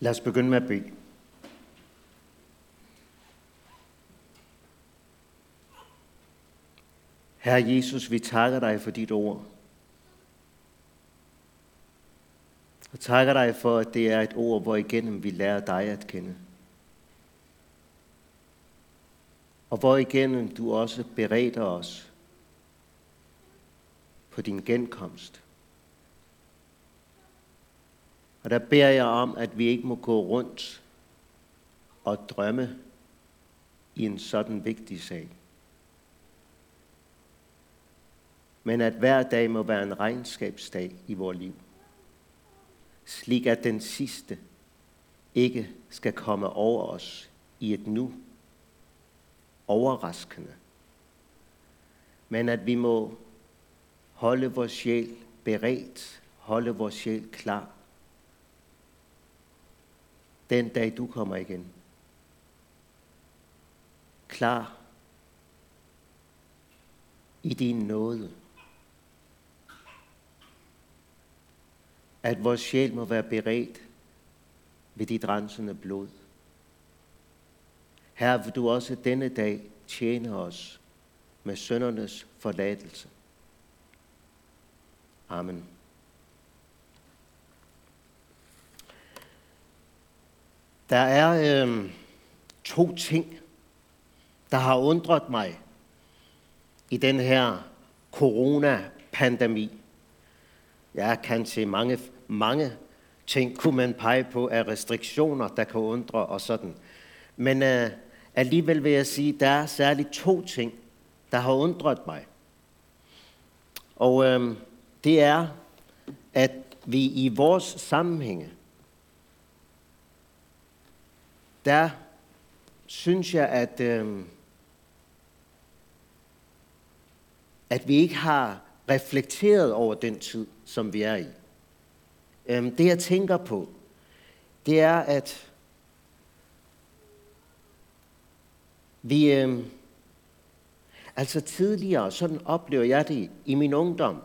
Lad os begynde med at bede. Herre Jesus, vi takker dig for dit ord. Og takker dig for, at det er et ord, hvor igennem vi lærer dig at kende. Og hvor igennem du også bereder os på din genkomst. Og der beder jeg om, at vi ikke må gå rundt og drømme i en sådan vigtig sag. Men at hver dag må være en regnskabsdag i vores liv. Slik at den sidste ikke skal komme over os i et nu overraskende. Men at vi må holde vores sjæl beredt, holde vores sjæl klar den dag du kommer igen. Klar i din nåde. At vores sjæl må være beredt ved dit rensende blod. Her vil du også denne dag tjene os med søndernes forladelse. Amen. Der er øh, to ting, der har undret mig i den her coronapandemi. Jeg kan se mange, mange ting, kunne man pege på af restriktioner, der kan undre og sådan. Men øh, alligevel vil jeg sige, der er særligt to ting, der har undret mig. Og øh, det er, at vi i vores sammenhænge der synes jeg, at, øh, at vi ikke har reflekteret over den tid, som vi er i. Øh, det jeg tænker på, det er, at vi, øh, altså tidligere, sådan oplever jeg det i min ungdom,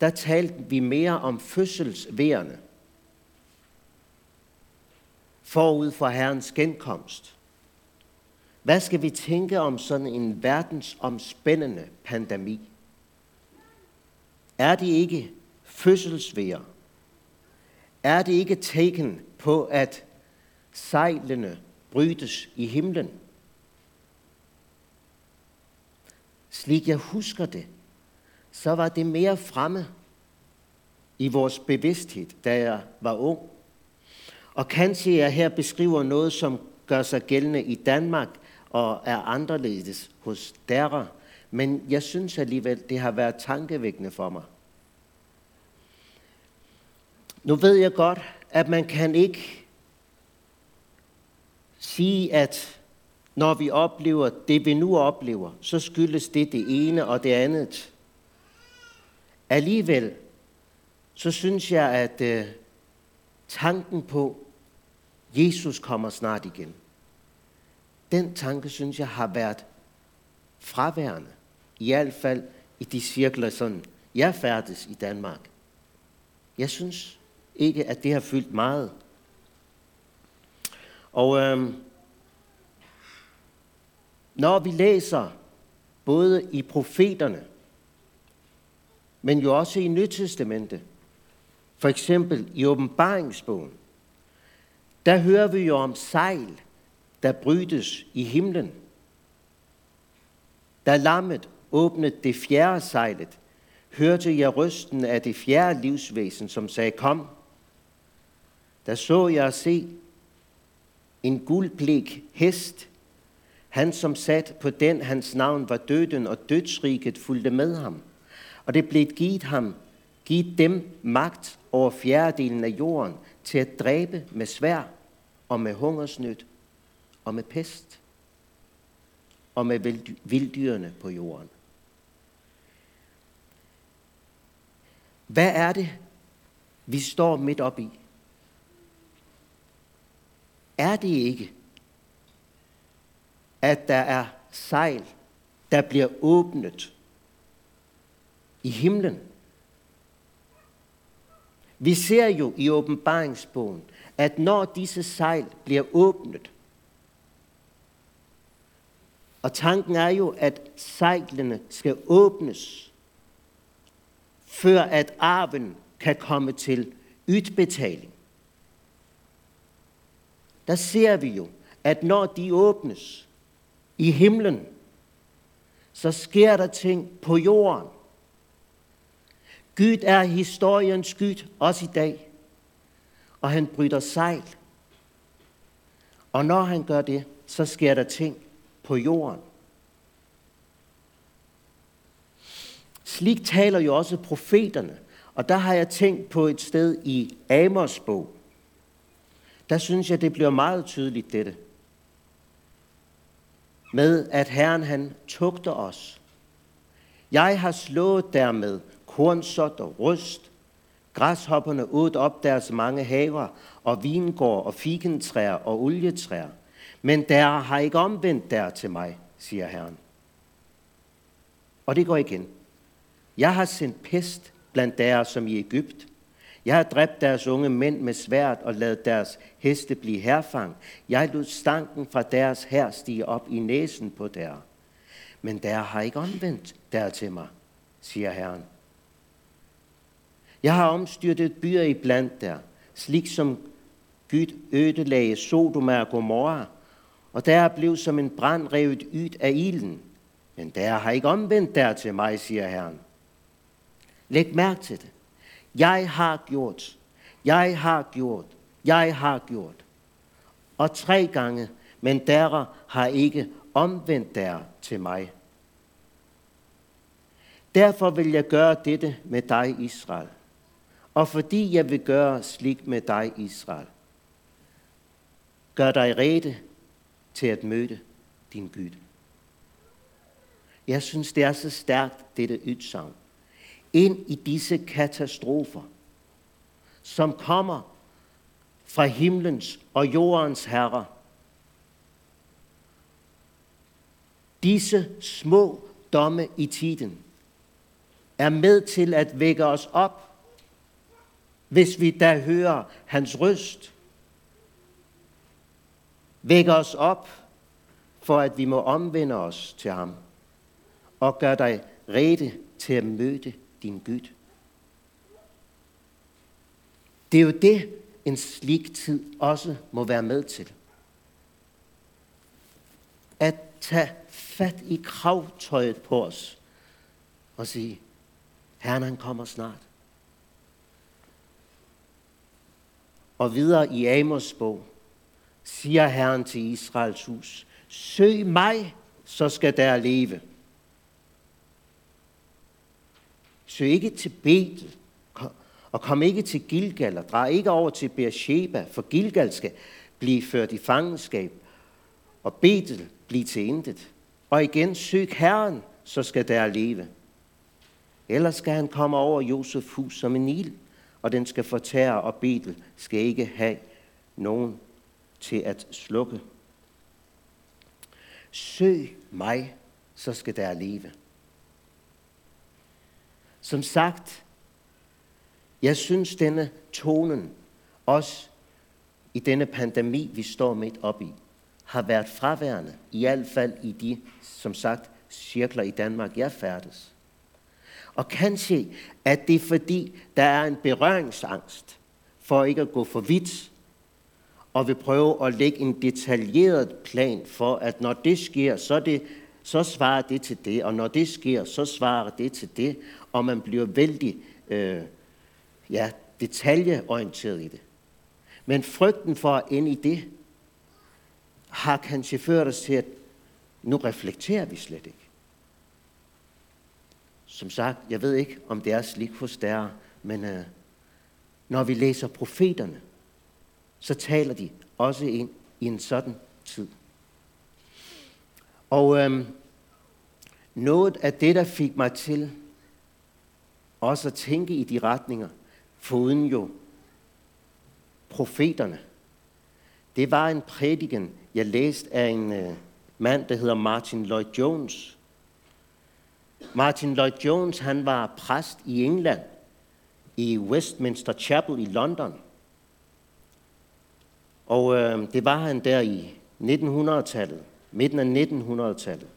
der talte vi mere om fødselsværende forud for Herrens genkomst. Hvad skal vi tænke om sådan en verdensomspændende pandemi? Er det ikke fødselsvær? Er det ikke tegn på, at sejlene brydes i himlen? Slik jeg husker det, så var det mere fremme i vores bevidsthed, da jeg var ung. Og kanskje jeg her beskriver noget, som gør sig gældende i Danmark og er anderledes hos dere, men jeg synes alligevel, det har været tankevækkende for mig. Nu ved jeg godt, at man kan ikke sige, at når vi oplever det, vi nu oplever, så skyldes det det ene og det andet. Alligevel, så synes jeg, at øh, tanken på, Jesus kommer snart igen. Den tanke, synes jeg, har været fraværende. I hvert fald i de cirkler, sådan jeg færdes i Danmark. Jeg synes ikke, at det har fyldt meget. Og øhm, når vi læser både i profeterne, men jo også i Nytestamentet, for eksempel i åbenbaringsbogen, der hører vi jo om sejl, der brydes i himlen. Da lammet åbnede det fjerde sejlet, hørte jeg røsten af det fjerde livsvæsen, som sagde, kom. Der så jeg se en guldblik hest. Han, som sat på den, hans navn var døden, og dødsriget fulgte med ham. Og det blev givet ham, givet dem magt over fjerdedelen af jorden, til at dræbe med svær og med hungersnød og med pest og med vilddyrene på jorden. Hvad er det, vi står midt op i? Er det ikke, at der er sejl, der bliver åbnet i himlen? Vi ser jo i åbenbaringsbogen, at når disse sejl bliver åbnet, og tanken er jo, at sejlene skal åbnes, før at arven kan komme til ytbetaling. Der ser vi jo, at når de åbnes i himlen, så sker der ting på jorden. Gud er historiens Gud også i dag, og han bryder sejl. Og når han gør det, så sker der ting på jorden. Slik taler jo også profeterne, og der har jeg tænkt på et sted i Amos bog. Der synes jeg, det bliver meget tydeligt dette. Med at Herren han tugter os. Jeg har slået dermed kornsort og rust. Græshopperne åd op deres mange haver og vingård og fikentræer og oljetræer. Men der har ikke omvendt der til mig, siger Herren. Og det går igen. Jeg har sendt pest blandt der som i Ægypt. Jeg har dræbt deres unge mænd med svært og lavet deres heste blive herfang. Jeg lod stanken fra deres her stige op i næsen på der. Men der har ikke omvendt der til mig, siger Herren. Jeg har omstyrtet byer i blandt der, slik som Gud ødelagde Sodoma og Gomorra, og der er blevet som en brand revet ud af ilden. Men der har ikke omvendt der til mig, siger Herren. Læg mærke til det. Jeg har gjort. Jeg har gjort. Jeg har gjort. Og tre gange, men der har ikke omvendt der til mig. Derfor vil jeg gøre dette med dig, Israel. Og fordi jeg vil gøre slik med dig, Israel, gør dig rede til at møde din Gud. Jeg synes, det er så stærkt, dette udsagn. Ind i disse katastrofer, som kommer fra himlens og jordens herre. Disse små domme i tiden er med til at vække os op, hvis vi da hører hans røst. Væk os op, for at vi må omvende os til ham og gør dig rede til at møde din Gud. Det er jo det, en slik tid også må være med til. At tage fat i kravtøjet på os og sige, Herren han kommer snart. Og videre i Amos bog siger Herren til Israels hus, søg mig, så skal der leve. Søg ikke til Betel, og kom ikke til Gilgal, og drej ikke over til Beersheba, for Gilgal skal blive ført i fangenskab, og Betel blive til intet. Og igen, søg Herren, så skal der leve. Ellers skal han komme over Josef hus som en ild, og den skal fortære, og Betel skal ikke have nogen til at slukke. Søg mig, så skal der leve. Som sagt, jeg synes denne tonen, også i denne pandemi, vi står midt op i, har været fraværende, i hvert fald i de, som sagt, cirkler i Danmark, jeg færdes. Og se at det er fordi, der er en berøringsangst for ikke at gå for vidt, og vil prøve at lægge en detaljeret plan for, at når det sker, så, det, så svarer det til det, og når det sker, så svarer det til det, og man bliver vældig øh, ja, detaljeorienteret i det. Men frygten for at ende i det, har kanskje ført os til, at nu reflekterer vi slet ikke. Som sagt, jeg ved ikke, om det er slik hos der, men øh, når vi læser profeterne, så taler de også ind i en sådan tid. Og øh, noget af det, der fik mig til også at tænke i de retninger, foruden jo profeterne. Det var en prædiken, jeg læste af en øh, mand, der hedder Martin Lloyd Jones. Martin Lloyd Jones, han var præst i England, i Westminster Chapel i London. Og øh, det var han der i 1900-tallet, midten af 1900-tallet.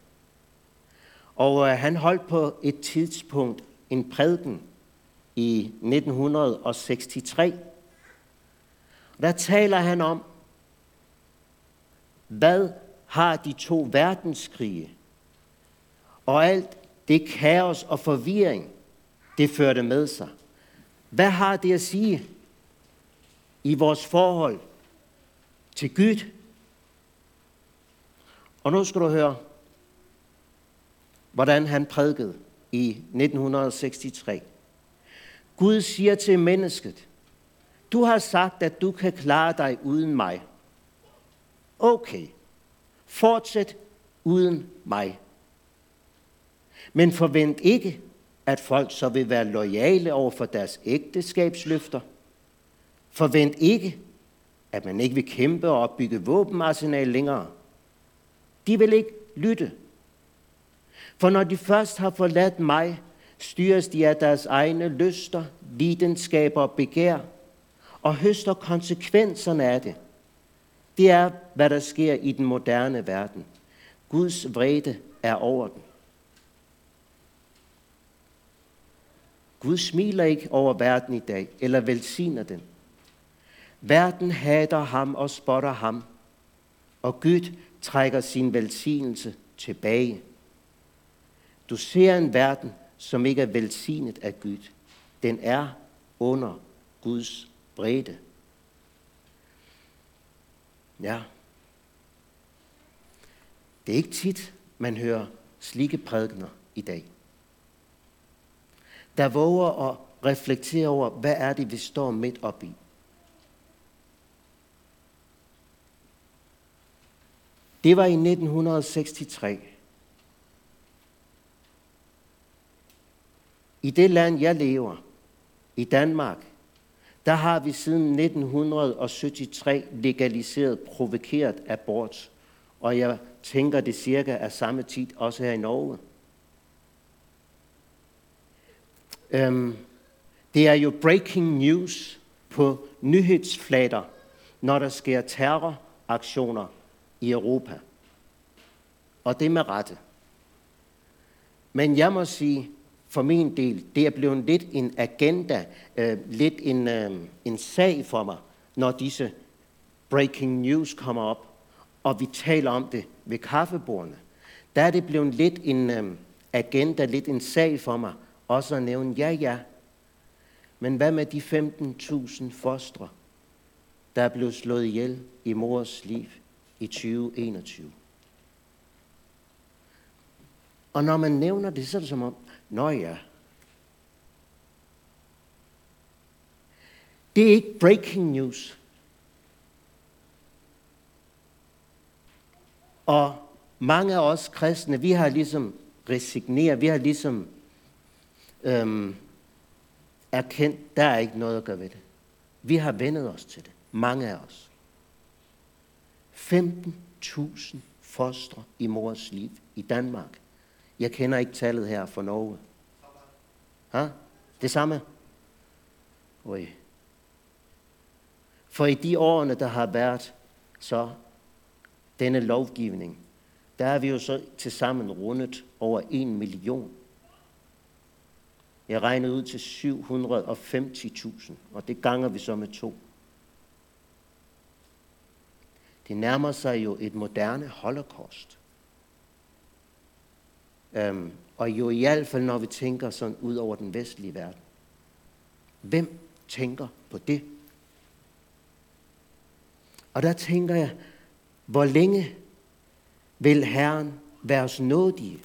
Og øh, han holdt på et tidspunkt en prædiken i 1963. Der taler han om, hvad har de to verdenskrige og alt det kaos og forvirring, det førte med sig. Hvad har det at sige i vores forhold til Gud? Og nu skal du høre, hvordan han prædikede i 1963. Gud siger til mennesket, du har sagt, at du kan klare dig uden mig. Okay, fortsæt uden mig. Men forvent ikke, at folk så vil være lojale over for deres ægteskabsløfter. Forvent ikke, at man ikke vil kæmpe og opbygge våbenarsenal længere. De vil ikke lytte. For når de først har forladt mig, styres de af deres egne lyster, lidenskaber og begær, og høster konsekvenserne af det. Det er, hvad der sker i den moderne verden. Guds vrede er over den. Gud smiler ikke over verden i dag, eller velsigner den. Verden hader ham og spotter ham, og Gud trækker sin velsignelse tilbage. Du ser en verden, som ikke er velsignet af Gud. Den er under Guds bredde. Ja. Det er ikke tit, man hører slike prædikener i dag. Der våger at reflektere over, hvad er det, vi står midt op i. Det var i 1963. I det land, jeg lever, i Danmark, der har vi siden 1973 legaliseret provokeret abort. Og jeg tænker, det cirka er samme tid også her i Norge. Øhm, det er jo breaking news på nyhedsflader, når der sker terroraktioner i Europa. Og det med rette. Men jeg må sige, for min del, det er blevet lidt en agenda, øh, lidt en, øh, en sag for mig, når disse breaking news kommer op, og vi taler om det ved kaffebordene. Der er det blevet lidt en øh, agenda, lidt en sag for mig, også at nævne, ja, ja, men hvad med de 15.000 fostre, der er blevet slået ihjel i mors liv i 2021? Og når man nævner det, så er det som om, Nå ja. Det er ikke breaking news. Og mange af os kristne, vi har ligesom resigneret, vi har ligesom øhm, erkendt, der er ikke noget at gøre ved det. Vi har vendet os til det. Mange af os. 15.000 fostre i mors liv i Danmark. Jeg kender ikke tallet her for Norge. Ha? Det samme? Oi. For i de årene, der har været så denne lovgivning, der er vi jo så til sammen rundet over en million. Jeg regnede ud til 750.000, og det ganger vi så med to. Det nærmer sig jo et moderne holocaust. Øhm, og jo i hvert fald, når vi tænker sådan ud over den vestlige verden. Hvem tænker på det? Og der tænker jeg, hvor længe vil Herren være os nådige?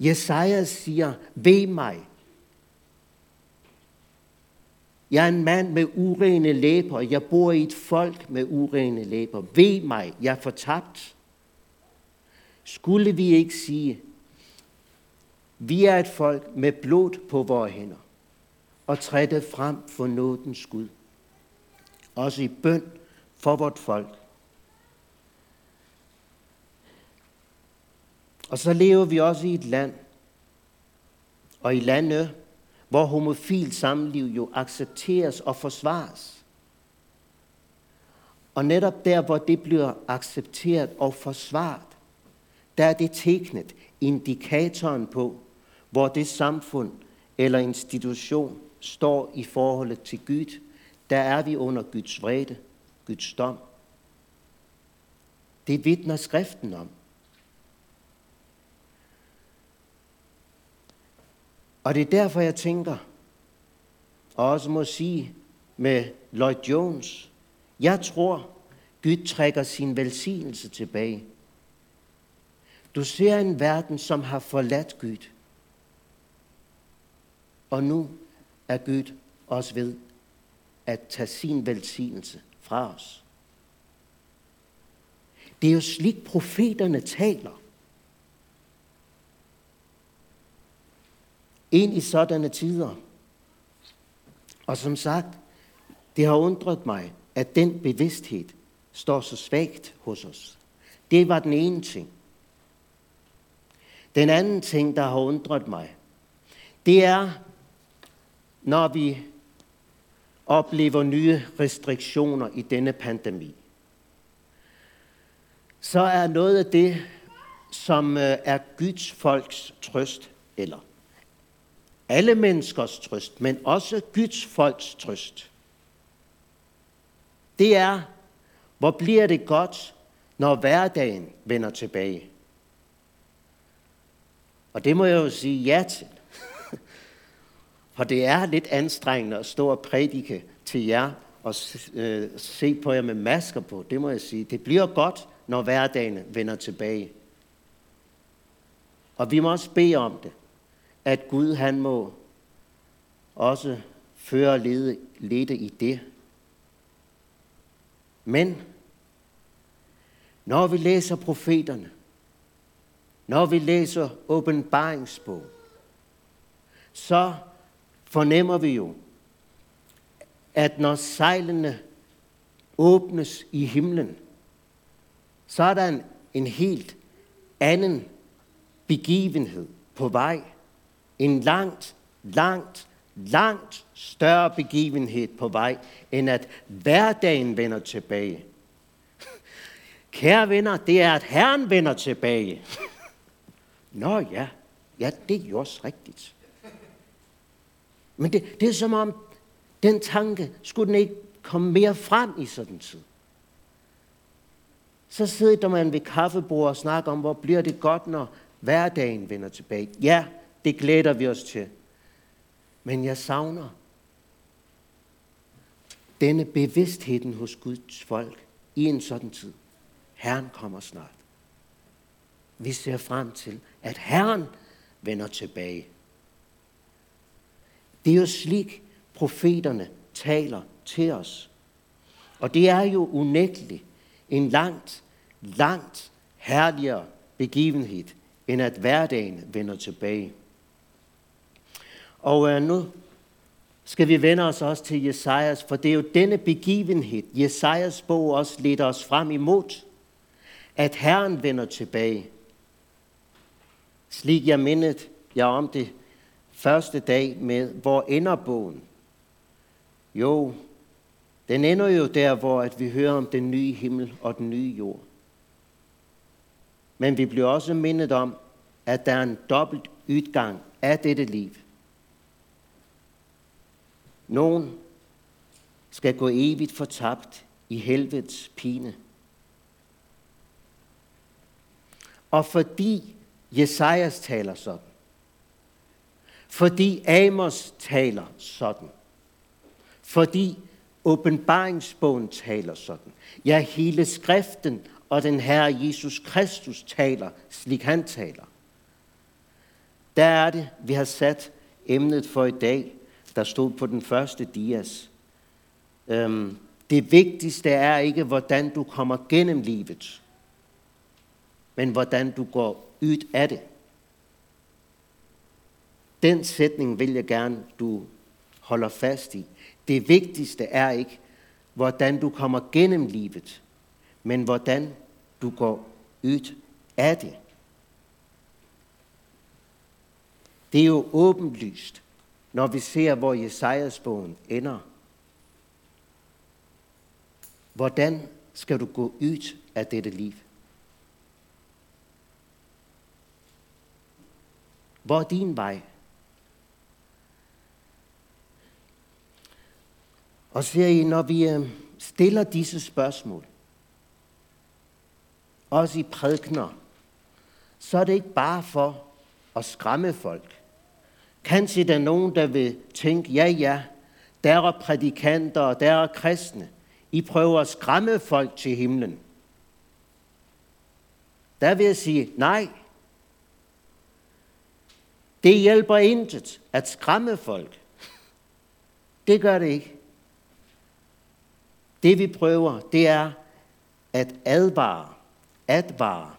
Jesaja siger, ved mig. Jeg er en mand med urene læber. Jeg bor i et folk med urene læber. Ved mig, jeg er fortabt. Skulle vi ikke sige, vi er et folk med blod på vores hænder, og trætte frem for nådens Gud. Også i bøn for vort folk. Og så lever vi også i et land, og i lande, hvor homofil samliv jo accepteres og forsvares. Og netop der, hvor det bliver accepteret og forsvaret, der er det teknet indikatoren på, hvor det samfund eller institution står i forholdet til Gud. Der er vi under Guds vrede, Guds dom. Det vidner skriften om. Og det er derfor, jeg tænker, og også må sige med Lloyd Jones, jeg tror, Gud trækker sin velsignelse tilbage. Du ser en verden, som har forladt Gud. Og nu er Gud også ved at tage sin velsignelse fra os. Det er jo slik profeterne taler. Ind i sådanne tider. Og som sagt, det har undret mig, at den bevidsthed står så svagt hos os. Det var den ene ting. Den anden ting, der har undret mig, det er, når vi oplever nye restriktioner i denne pandemi, så er noget af det, som øh, er Guds folks trøst, eller alle menneskers trøst, men også Guds folks trøst. Det er, hvor bliver det godt, når hverdagen vender tilbage. Og det må jeg jo sige ja til. For det er lidt anstrengende at stå og prædike til jer og øh, se på jer med masker på. Det må jeg sige. Det bliver godt, når hverdagen vender tilbage. Og vi må også bede om det, at Gud han må også føre og lede, lede i det. Men når vi læser profeterne, når vi læser åbenbaringsbogen, så fornemmer vi jo, at når sejlene åbnes i himlen, så er der en, en helt anden begivenhed på vej. En langt, langt, langt større begivenhed på vej, end at hverdagen vender tilbage. Kære venner, det er, at Herren vender tilbage. Nå ja, ja, det er jo også rigtigt. Men det, det er som om, den tanke, skulle den ikke komme mere frem i sådan en tid? Så sidder man ved kaffebordet og snakker om, hvor bliver det godt, når hverdagen vender tilbage. Ja, det glæder vi os til. Men jeg savner denne bevidstheden hos Guds folk i en sådan tid. Herren kommer snart. Vi ser frem til, at Herren vender tilbage. Det er jo slik, profeterne taler til os. Og det er jo unægteligt en langt, langt herligere begivenhed, end at hverdagen vender tilbage. Og øh, nu skal vi vende os også til Jesajas, for det er jo denne begivenhed, Jesajas bog også leder os frem imod, at Herren vender tilbage. Slik jeg mindet jeg om det første dag med, hvor ender bogen? Jo, den ender jo der, hvor at vi hører om den nye himmel og den nye jord. Men vi bliver også mindet om, at der er en dobbelt udgang af dette liv. Nogen skal gå evigt fortabt i helvedes pine. Og fordi Jesajas taler sådan, fordi Amos taler sådan, fordi åbenbaringsbogen taler sådan, ja hele skriften og den Herre Jesus Kristus taler, slik han taler. Der er det, vi har sat emnet for i dag, der stod på den første dias. Øhm, det vigtigste er ikke, hvordan du kommer gennem livet, men hvordan du går ud af det. Den sætning vil jeg gerne, du holder fast i. Det vigtigste er ikke, hvordan du kommer gennem livet, men hvordan du går ud af det. Det er jo åbenlyst, når vi ser, hvor Jesajas bogen ender. Hvordan skal du gå ud af dette liv. Hvor er din vej? Og ser I, når vi øh, stiller disse spørgsmål, også i prædikner, så er det ikke bare for at skræmme folk. Kanskje der er nogen, der vil tænke, ja ja, der er prædikanter, og der er kristne. I prøver at skræmme folk til himlen. Der vil jeg sige, nej. Det hjælper intet at skræmme folk. Det gør det ikke. Det vi prøver, det er at advare, advare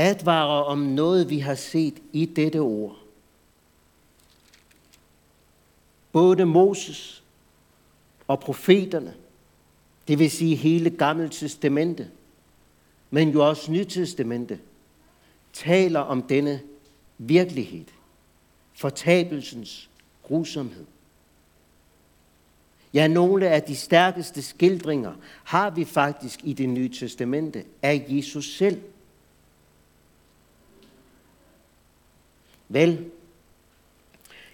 advarer om noget, vi har set i dette ord. Både Moses og profeterne, det vil sige hele Gamle Testamente, men jo også Nytestamente, taler om denne virkelighed, fortabelsens grusomhed. Ja, nogle af de stærkeste skildringer har vi faktisk i det nye testamente af Jesus selv. Vel,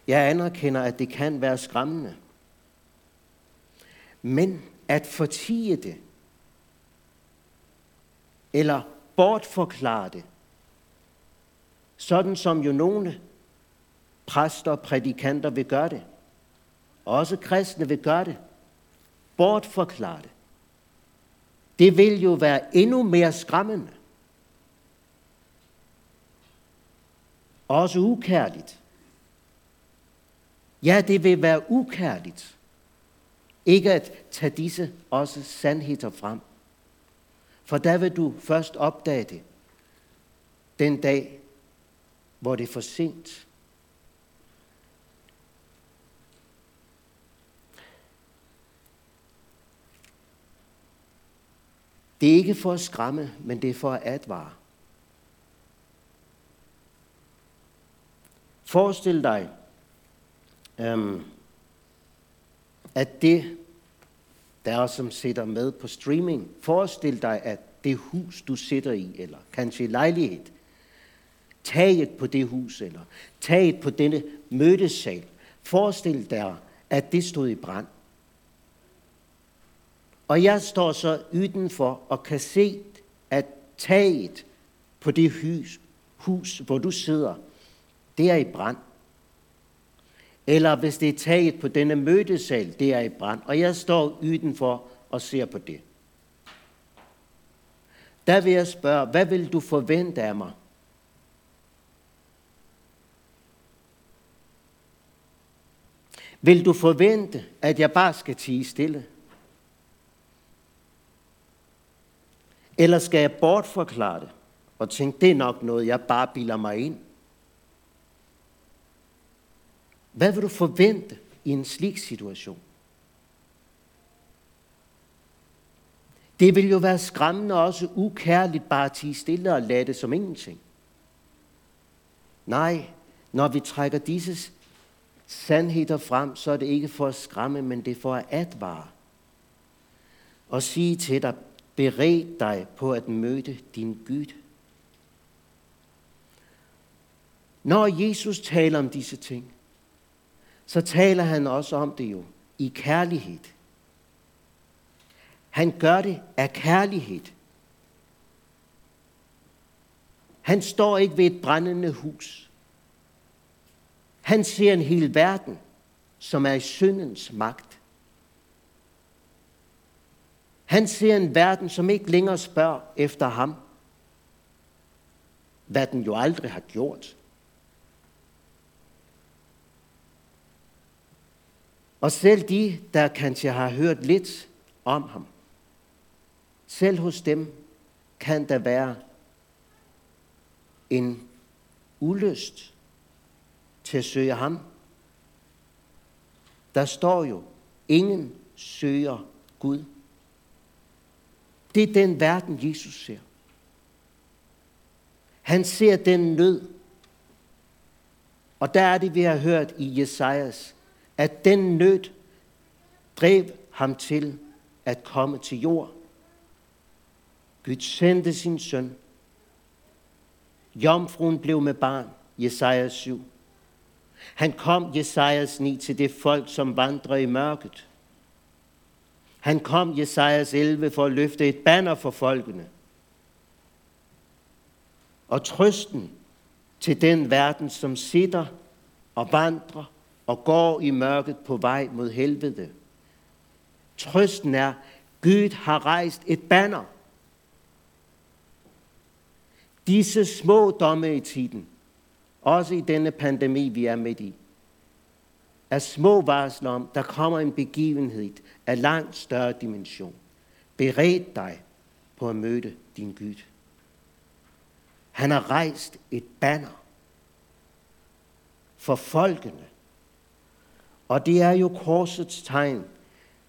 jeg anerkender, at det kan være skræmmende. Men at fortige det, eller bortforklare det, sådan som jo nogle præster og prædikanter vil gøre det, også kristne vil gøre det, bortforklare det, det vil jo være endnu mere skræmmende. Også ukærligt. Ja, det vil være ukærligt. Ikke at tage disse også sandheder frem. For der vil du først opdage det den dag, hvor det er for sent. Det er ikke for at skræmme, men det er for at advare. Forestil dig, øhm, at det, der er, som sidder med på streaming, forestil dig, at det hus, du sidder i, eller kanskje lejlighed, taget på det hus, eller taget på denne mødesal, forestil dig, at det stod i brand. Og jeg står så udenfor og kan se, at taget på det hus, hus hvor du sidder, det er i brand. Eller hvis det er taget på denne mødesal, det er i brand. Og jeg står udenfor og ser på det. Der vil jeg spørge, hvad vil du forvente af mig? Vil du forvente, at jeg bare skal tige stille? Eller skal jeg bortforklare det og tænke, det er nok noget, jeg bare bilder mig ind? Hvad vil du forvente i en slik situation? Det vil jo være skræmmende og også ukærligt bare at tige stille og lade det som ingenting. Nej, når vi trækker disse sandheder frem, så er det ikke for at skræmme, men det er for at advare. Og sige til dig, bered dig på at møde din Gud. Når Jesus taler om disse ting, så taler han også om det jo i kærlighed. Han gør det af kærlighed. Han står ikke ved et brændende hus. Han ser en hel verden, som er i syndens magt. Han ser en verden, som ikke længere spørger efter ham, hvad den jo aldrig har gjort. Og selv de, der kanskje har hørt lidt om ham, selv hos dem kan der være en ulyst til at søge ham. Der står jo, ingen søger Gud. Det er den verden, Jesus ser. Han ser den nød. Og der er det, vi har hørt i Jesajas at den nød drev ham til at komme til jord. Gud sendte sin søn. Jomfruen blev med barn, Jesaja 7. Han kom, Jesajas 9, til det folk, som vandrer i mørket. Han kom, Jesajas 11, for at løfte et banner for folkene. Og trøsten til den verden, som sitter og vandrer og går i mørket på vej mod helvede. Trøsten er, Gud har rejst et banner. Disse små domme i tiden, også i denne pandemi, vi er midt i, er små varsler om, der kommer en begivenhed af langt større dimension. Bered dig på at møde din Gud. Han har rejst et banner for folkene. Og det er jo korsets tegn,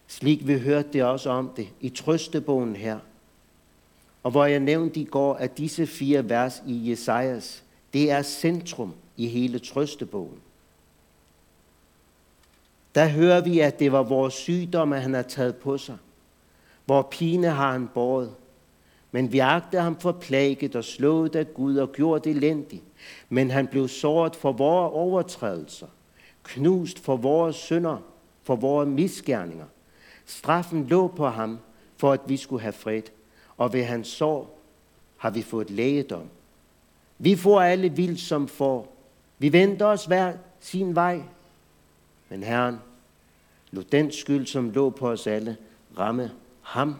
slik vi hørte det også om det i trøstebogen her. Og hvor jeg nævnte i går, at disse fire vers i Jesajas, det er centrum i hele trøstebogen. Der hører vi, at det var vores sygdomme, han har taget på sig. Hvor pine har han båret. Men vi agte ham for plaget og slået af Gud og gjort elendig. Men han blev såret for vores overtrædelser, knust for vores synder, for vores misgerninger. Straffen lå på ham, for at vi skulle have fred, og ved hans sår har vi fået lægedom. Vi får alle vildt som får. Vi venter os hver sin vej. Men Herren lå den skyld, som lå på os alle, ramme ham.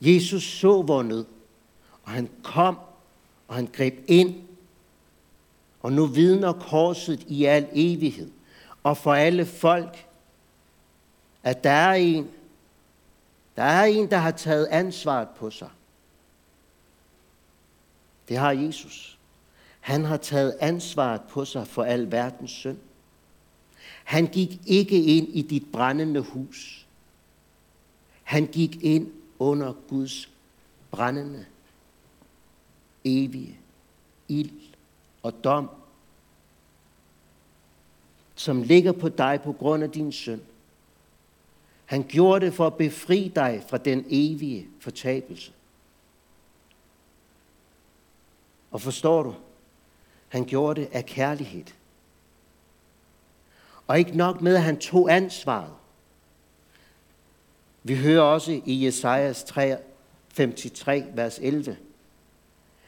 Jesus så vor nød, og han kom, og han greb ind. Og nu vidner korset i al evighed, og for alle folk, at der er en, der er en, der har taget ansvaret på sig. Det har Jesus. Han har taget ansvaret på sig for al verdens synd. Han gik ikke ind i dit brændende hus. Han gik ind under Guds brændende, evige ild og dom, som ligger på dig på grund af din synd. Han gjorde det for at befri dig fra den evige fortabelse. Og forstår du? Han gjorde det af kærlighed. Og ikke nok med, at han tog ansvaret. Vi hører også i Jesajas 53, vers 11,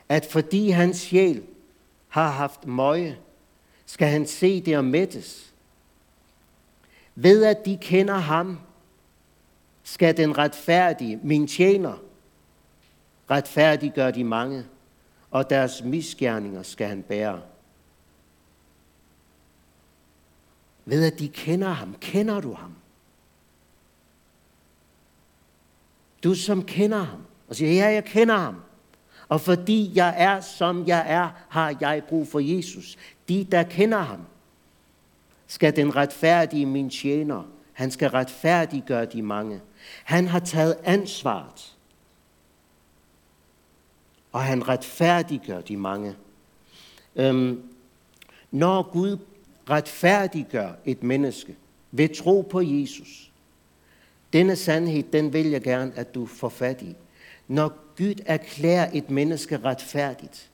at fordi hans sjæl har haft møje, skal han se det og mættes. Ved at de kender ham, skal den retfærdige, min tjener, retfærdiggøre de mange, og deres misgerninger skal han bære. Ved at de kender ham. Kender du ham? Du som kender ham, og siger, ja, jeg kender ham. Og fordi jeg er, som jeg er, har jeg brug for Jesus. De, der kender ham, skal den retfærdige min tjener. Han skal retfærdiggøre de mange. Han har taget ansvaret. Og han retfærdiggør de mange. Øhm, når Gud retfærdiggør et menneske ved tro på Jesus, denne sandhed, den vil jeg gerne, at du får fat i. Når Gud erklærer et menneske retfærdigt,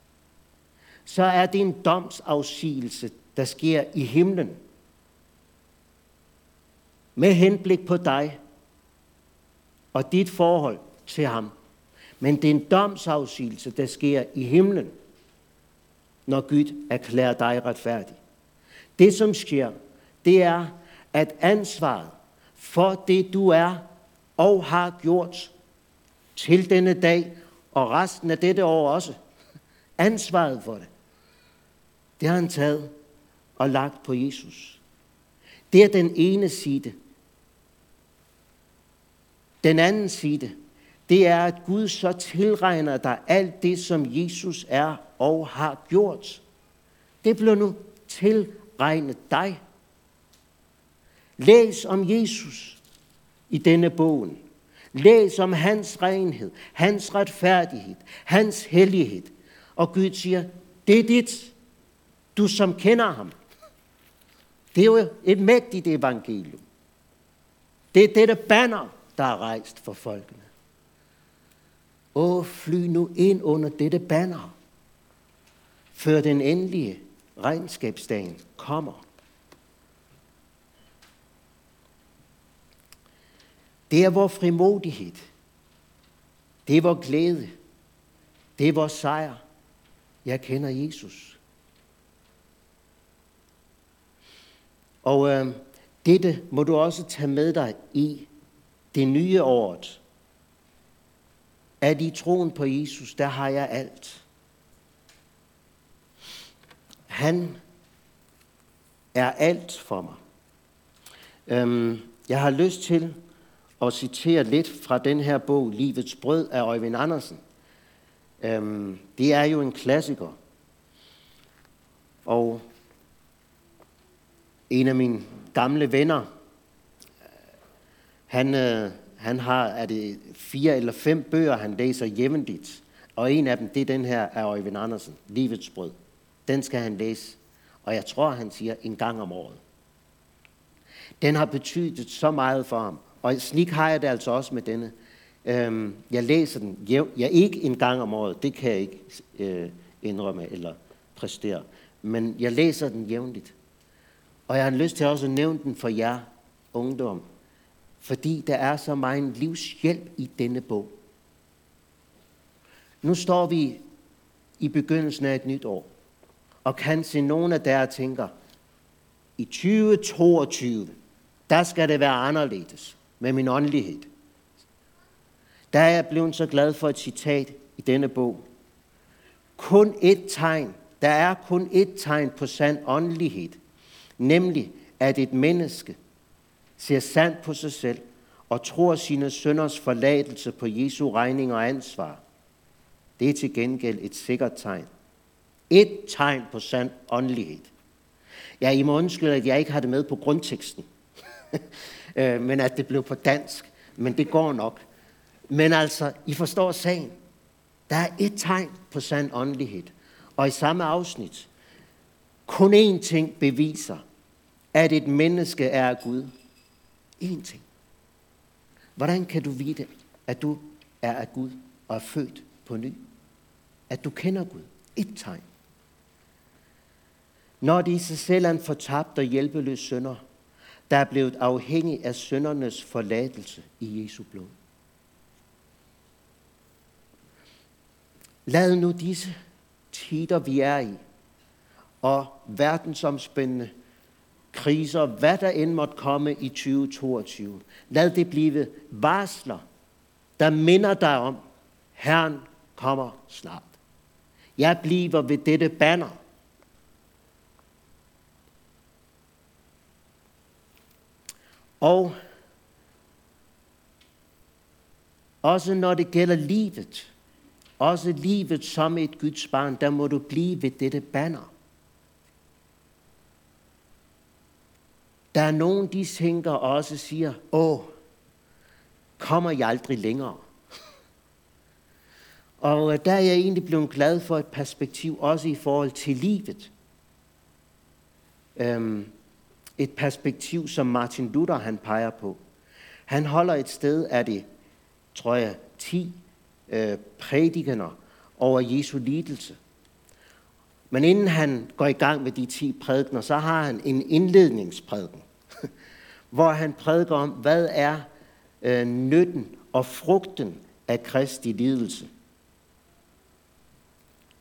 så er det en domsafsigelse, der sker i himlen. Med henblik på dig og dit forhold til ham. Men det er en domsafsigelse, der sker i himlen, når Gud erklærer dig retfærdig. Det, som sker, det er, at ansvaret for det, du er og har gjort til denne dag og resten af dette år også. Ansvaret for det. Det har han taget og lagt på Jesus. Det er den ene side. Den anden side, det er, at Gud så tilregner dig alt det, som Jesus er og har gjort. Det bliver nu tilregnet dig. Læs om Jesus i denne bogen. Læs om hans renhed, hans retfærdighed, hans hellighed. Og Gud siger, det er dit, du som kender ham. Det er jo et mægtigt evangelium. Det er dette banner, der er rejst for folkene. Åh, fly nu ind under dette banner, før den endelige regnskabsdagen kommer. Det er vores frimodighed. Det er vores glæde. Det er vores sejr. Jeg kender Jesus. Og øh, dette må du også tage med dig i det nye året. At i troen på Jesus, der har jeg alt. Han er alt for mig. Øhm, jeg har lyst til at citere lidt fra den her bog, Livets Brød af Øjvind Andersen. Øhm, det er jo en klassiker. Og en af mine gamle venner, han, øh, han har er det fire eller fem bøger, han læser jævnligt. Og en af dem, det er den her af Øjvind Andersen, Livets Brød. Den skal han læse. Og jeg tror, han siger en gang om året. Den har betydet så meget for ham. Og slik har jeg det altså også med denne. Øhm, jeg læser den jæv, ja, ikke en gang om året, det kan jeg ikke øh, indrømme eller præstere. Men jeg læser den jævnligt. Og jeg har lyst til også at nævne den for jer, ungdom. Fordi der er så meget livshjælp i denne bog. Nu står vi i begyndelsen af et nyt år, og kan se nogen af der tænker, i 2022, der skal det være anderledes med min åndelighed. Der er jeg blevet så glad for et citat i denne bog. Kun et tegn, der er kun et tegn på sand åndelighed, nemlig at et menneske ser sandt på sig selv og tror sine sønders forladelse på Jesu regning og ansvar. Det er til gengæld et sikkert tegn. Et tegn på sand åndelighed. Ja, I må undskylde, at jeg ikke har det med på grundteksten. Øh, men at det blev på dansk. Men det går nok. Men altså, I forstår sagen. Der er et tegn på sand åndelighed. Og i samme afsnit, kun én ting beviser, at et menneske er af Gud. Én ting. Hvordan kan du vide, at du er af Gud og er født på ny? At du kender Gud. Et tegn. Når de i sig selv er en fortabt og hjælpeløs sønder, der er blevet afhængig af søndernes forladelse i Jesu blod. Lad nu disse tider, vi er i, og verdensomspændende kriser, hvad der end måtte komme i 2022, lad det blive varsler, der minder dig om, Herren kommer snart. Jeg bliver ved dette banner, Og også når det gælder livet, også livet som et Guds barn, der må du blive ved dette banner. Der er nogen, de tænker og også siger, åh, kommer jeg aldrig længere? Og øh, der er jeg egentlig blevet glad for et perspektiv, også i forhold til livet. Øhm, et perspektiv, som Martin Luther han peger på. Han holder et sted af det, tror jeg, 10 øh, prædikener over Jesu lidelse. Men inden han går i gang med de 10 prædikener, så har han en indledningsprædiken, hvor han prædiker om, hvad er øh, nytten og frugten af Kristi lidelse.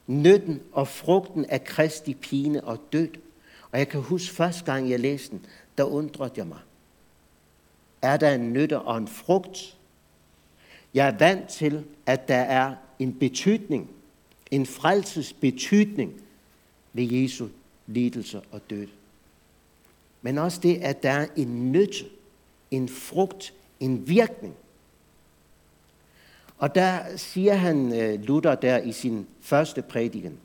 Nytten og frugten af Kristi pine og død. Og jeg kan huske første gang, jeg læste den, der undrede jeg mig. Er der en nytte og en frugt? Jeg er vant til, at der er en betydning, en frelsesbetydning ved Jesu lidelse og død. Men også det, at der er en nytte, en frugt, en virkning. Og der siger han, øh, Luther der i sin første prædiken,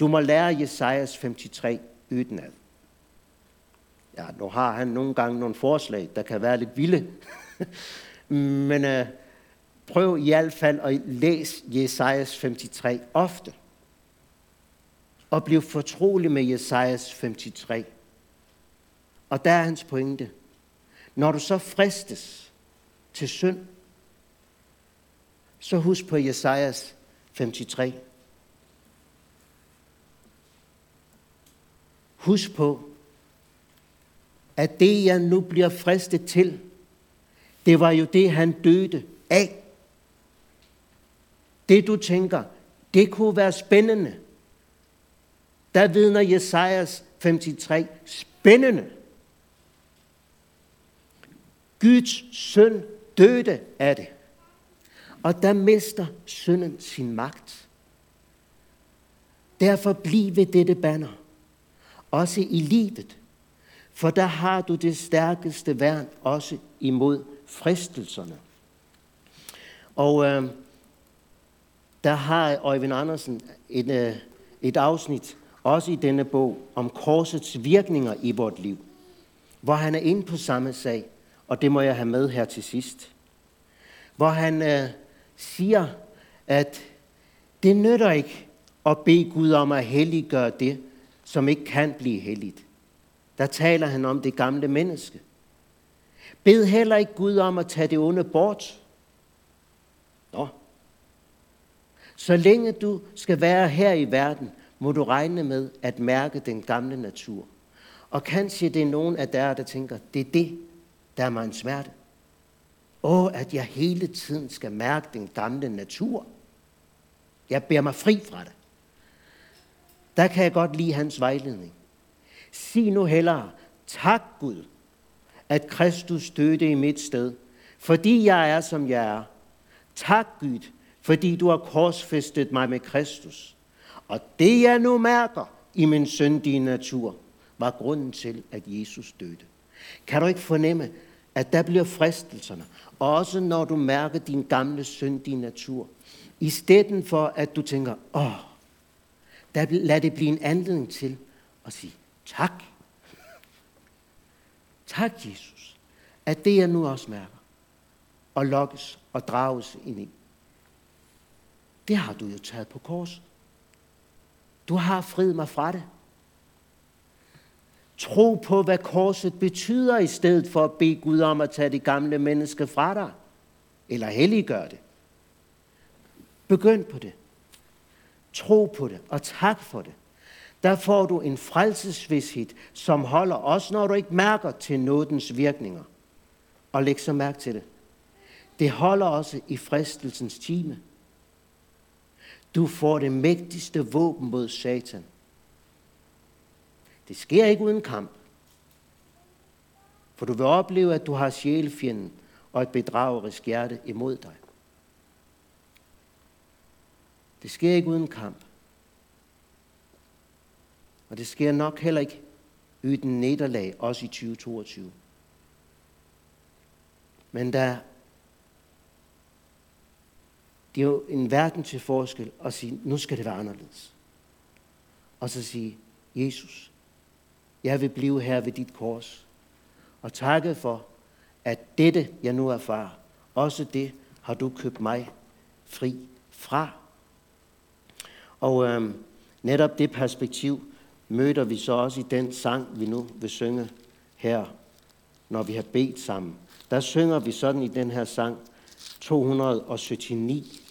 du må lære Jesajas 53, udenad. Ja, nu har han nogle gange nogle forslag, der kan være lidt vilde. Men øh, prøv i hvert fald at læse Jesajas 53 ofte. Og bliv fortrolig med Jesajas 53. Og der er hans pointe. Når du så fristes til synd, så husk på Jesajas 53. Husk på, at det jeg nu bliver fristet til, det var jo det, han døde af. Det du tænker, det kunne være spændende. Der vidner Jesajas 53 spændende. Guds søn døde af det. Og der mister synden sin magt. Derfor bliv ved dette banner. Også i livet. For der har du det stærkeste værn også imod fristelserne. Og øh, der har Øjvind Andersen et, øh, et afsnit, også i denne bog, om korsets virkninger i vort liv, hvor han er inde på samme sag, og det må jeg have med her til sidst. Hvor han øh, siger, at det nytter ikke at bede Gud om at helliggøre det, som ikke kan blive helligt. Der taler han om det gamle menneske. Bed heller ikke Gud om at tage det onde bort. Nå. Så længe du skal være her i verden, må du regne med at mærke den gamle natur. Og kanskje det er nogen af jer, der tænker, det er det, der er mig en smerte. Åh, at jeg hele tiden skal mærke den gamle natur. Jeg bærer mig fri fra det. Der kan jeg godt lide hans vejledning. Sig nu hellere, tak Gud, at Kristus døde i mit sted, fordi jeg er, som jeg er. Tak Gud, fordi du har korsfæstet mig med Kristus. Og det jeg nu mærker i min syndige natur, var grunden til, at Jesus døde. Kan du ikke fornemme, at der bliver fristelserne, også når du mærker din gamle syndige natur, i stedet for at du tænker, åh, oh, lad det blive en anledning til at sige tak. Tak, Jesus, at det jeg nu også mærker, og lokkes og drages ind i, det har du jo taget på korset. Du har friet mig fra det. Tro på, hvad korset betyder, i stedet for at bede Gud om at tage det gamle menneske fra dig. Eller helliggøre det. Begynd på det. Tro på det, og tak for det. Der får du en frelsesvidshed, som holder også, når du ikke mærker til nådens virkninger. Og læg så mærke til det. Det holder også i fristelsens time. Du får det mægtigste våben mod Satan. Det sker ikke uden kamp. For du vil opleve, at du har sjælfjenden og et bedragerisk hjerte imod dig. Det sker ikke uden kamp. Og det sker nok heller ikke uden nederlag, også i 2022. Men der det er jo en verden til forskel at sige, nu skal det være anderledes. Og så sige, Jesus, jeg vil blive her ved dit kors. Og takke for, at dette, jeg nu erfarer, også det har du købt mig fri fra. Og øh, netop det perspektiv møder vi så også i den sang, vi nu vil synge her, når vi har bedt sammen. Der synger vi sådan i den her sang 279.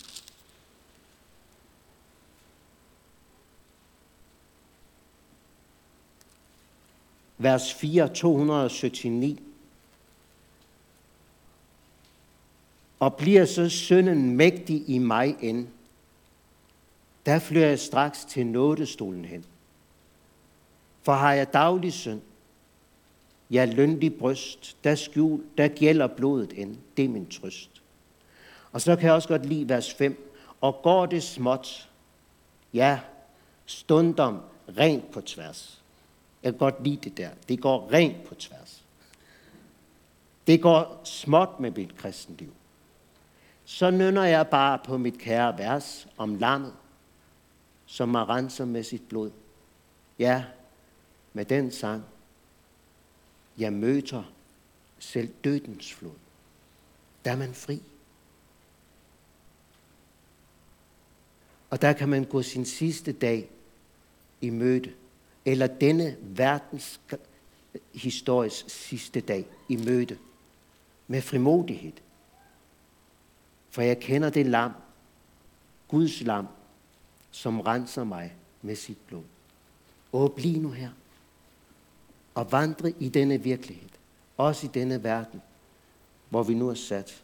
vers 4, 279. Og bliver så synden mægtig i mig end, der flyver jeg straks til nådestolen hen. For har jeg daglig synd, ja lønlig bryst, der, skjul, der gælder blodet end, det er min trøst. Og så kan jeg også godt lide vers 5. Og går det småt, ja, stundom rent på tværs. Jeg kan godt lide det der. Det går rent på tværs. Det går småt med mit kristenliv. Så nynner jeg bare på mit kære vers om lammet, som har renset med sit blod. Ja, med den sang, jeg møder selv dødens flod. Der er man fri. Og der kan man gå sin sidste dag i møde eller denne verdens historisk sidste dag i møde med frimodighed. For jeg kender det lam, Guds lam, som renser mig med sit blod. Og bliv nu her og vandre i denne virkelighed, også i denne verden, hvor vi nu er sat.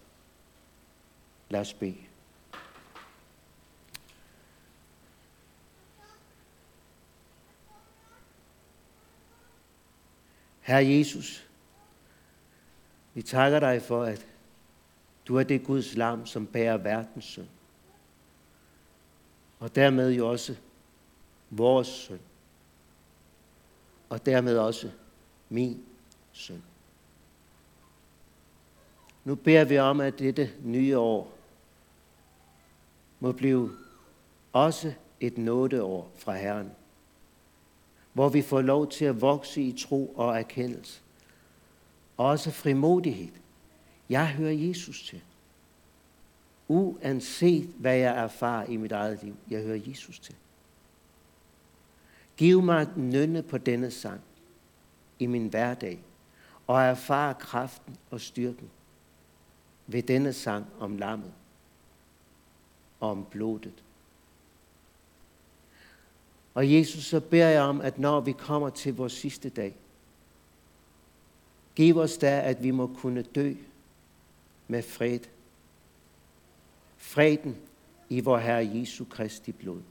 Lad os bede. Herre Jesus, vi takker dig for, at du er det Guds lam, som bærer verdens synd. Og dermed jo også vores søn, Og dermed også min søn. Nu beder vi om, at dette nye år må blive også et nådeår fra Herren, hvor vi får lov til at vokse i tro og erkendelse. Også frimodighed. Jeg hører Jesus til. Uanset hvad jeg erfarer i mit eget liv, jeg hører Jesus til. Giv mig et nynne på denne sang i min hverdag, og erfare kraften og styrken ved denne sang om lammet og om blodet. Og Jesus, så beder jeg om, at når vi kommer til vores sidste dag, giv os da, at vi må kunne dø med fred. Freden i vor Herre Jesu Kristi blod.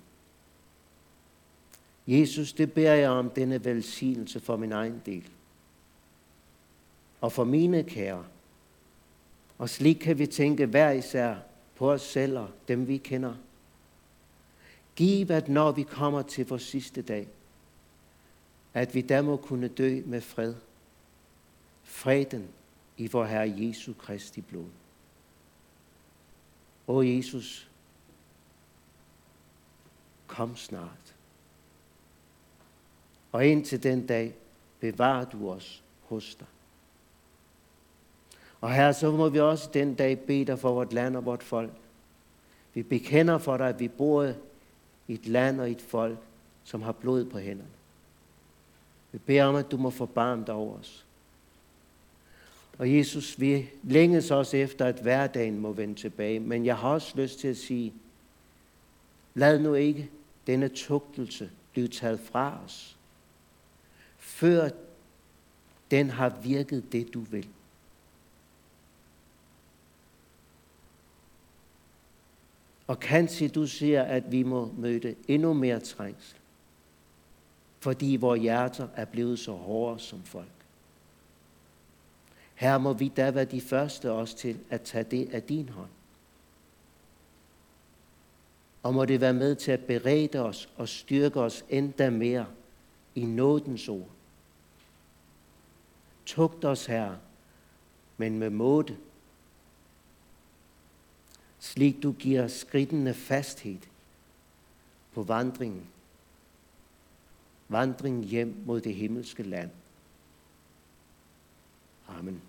Jesus, det beder jeg om denne velsignelse for min egen del. Og for mine kære. Og slik kan vi tænke hver især på os selv og dem vi kender. Giv, at når vi kommer til vores sidste dag, at vi der må kunne dø med fred. Freden i vor Herre Jesu Kristi blod. O Jesus, kom snart. Og indtil den dag bevarer du os hos dig. Og her så må vi også den dag bede dig for vort land og vort folk. Vi bekender for dig, at vi bor i et land og et folk, som har blod på hænderne. Vi beder om, at du må forbarme dig over os. Og Jesus, vi længes også efter, at hverdagen må vende tilbage. Men jeg har også lyst til at sige, lad nu ikke denne tugtelse blive taget fra os, før den har virket det, du vil. Og kanskje du siger, at vi må møde endnu mere trængsel, fordi vores hjerter er blevet så hårde som folk. Her må vi da være de første også til at tage det af din hånd. Og må det være med til at berede os og styrke os endda mere i nådens ord. Tugt os her, men med måde, slik du giver skridtene fasthed på vandringen. Vandringen hjem mod det himmelske land. Amen.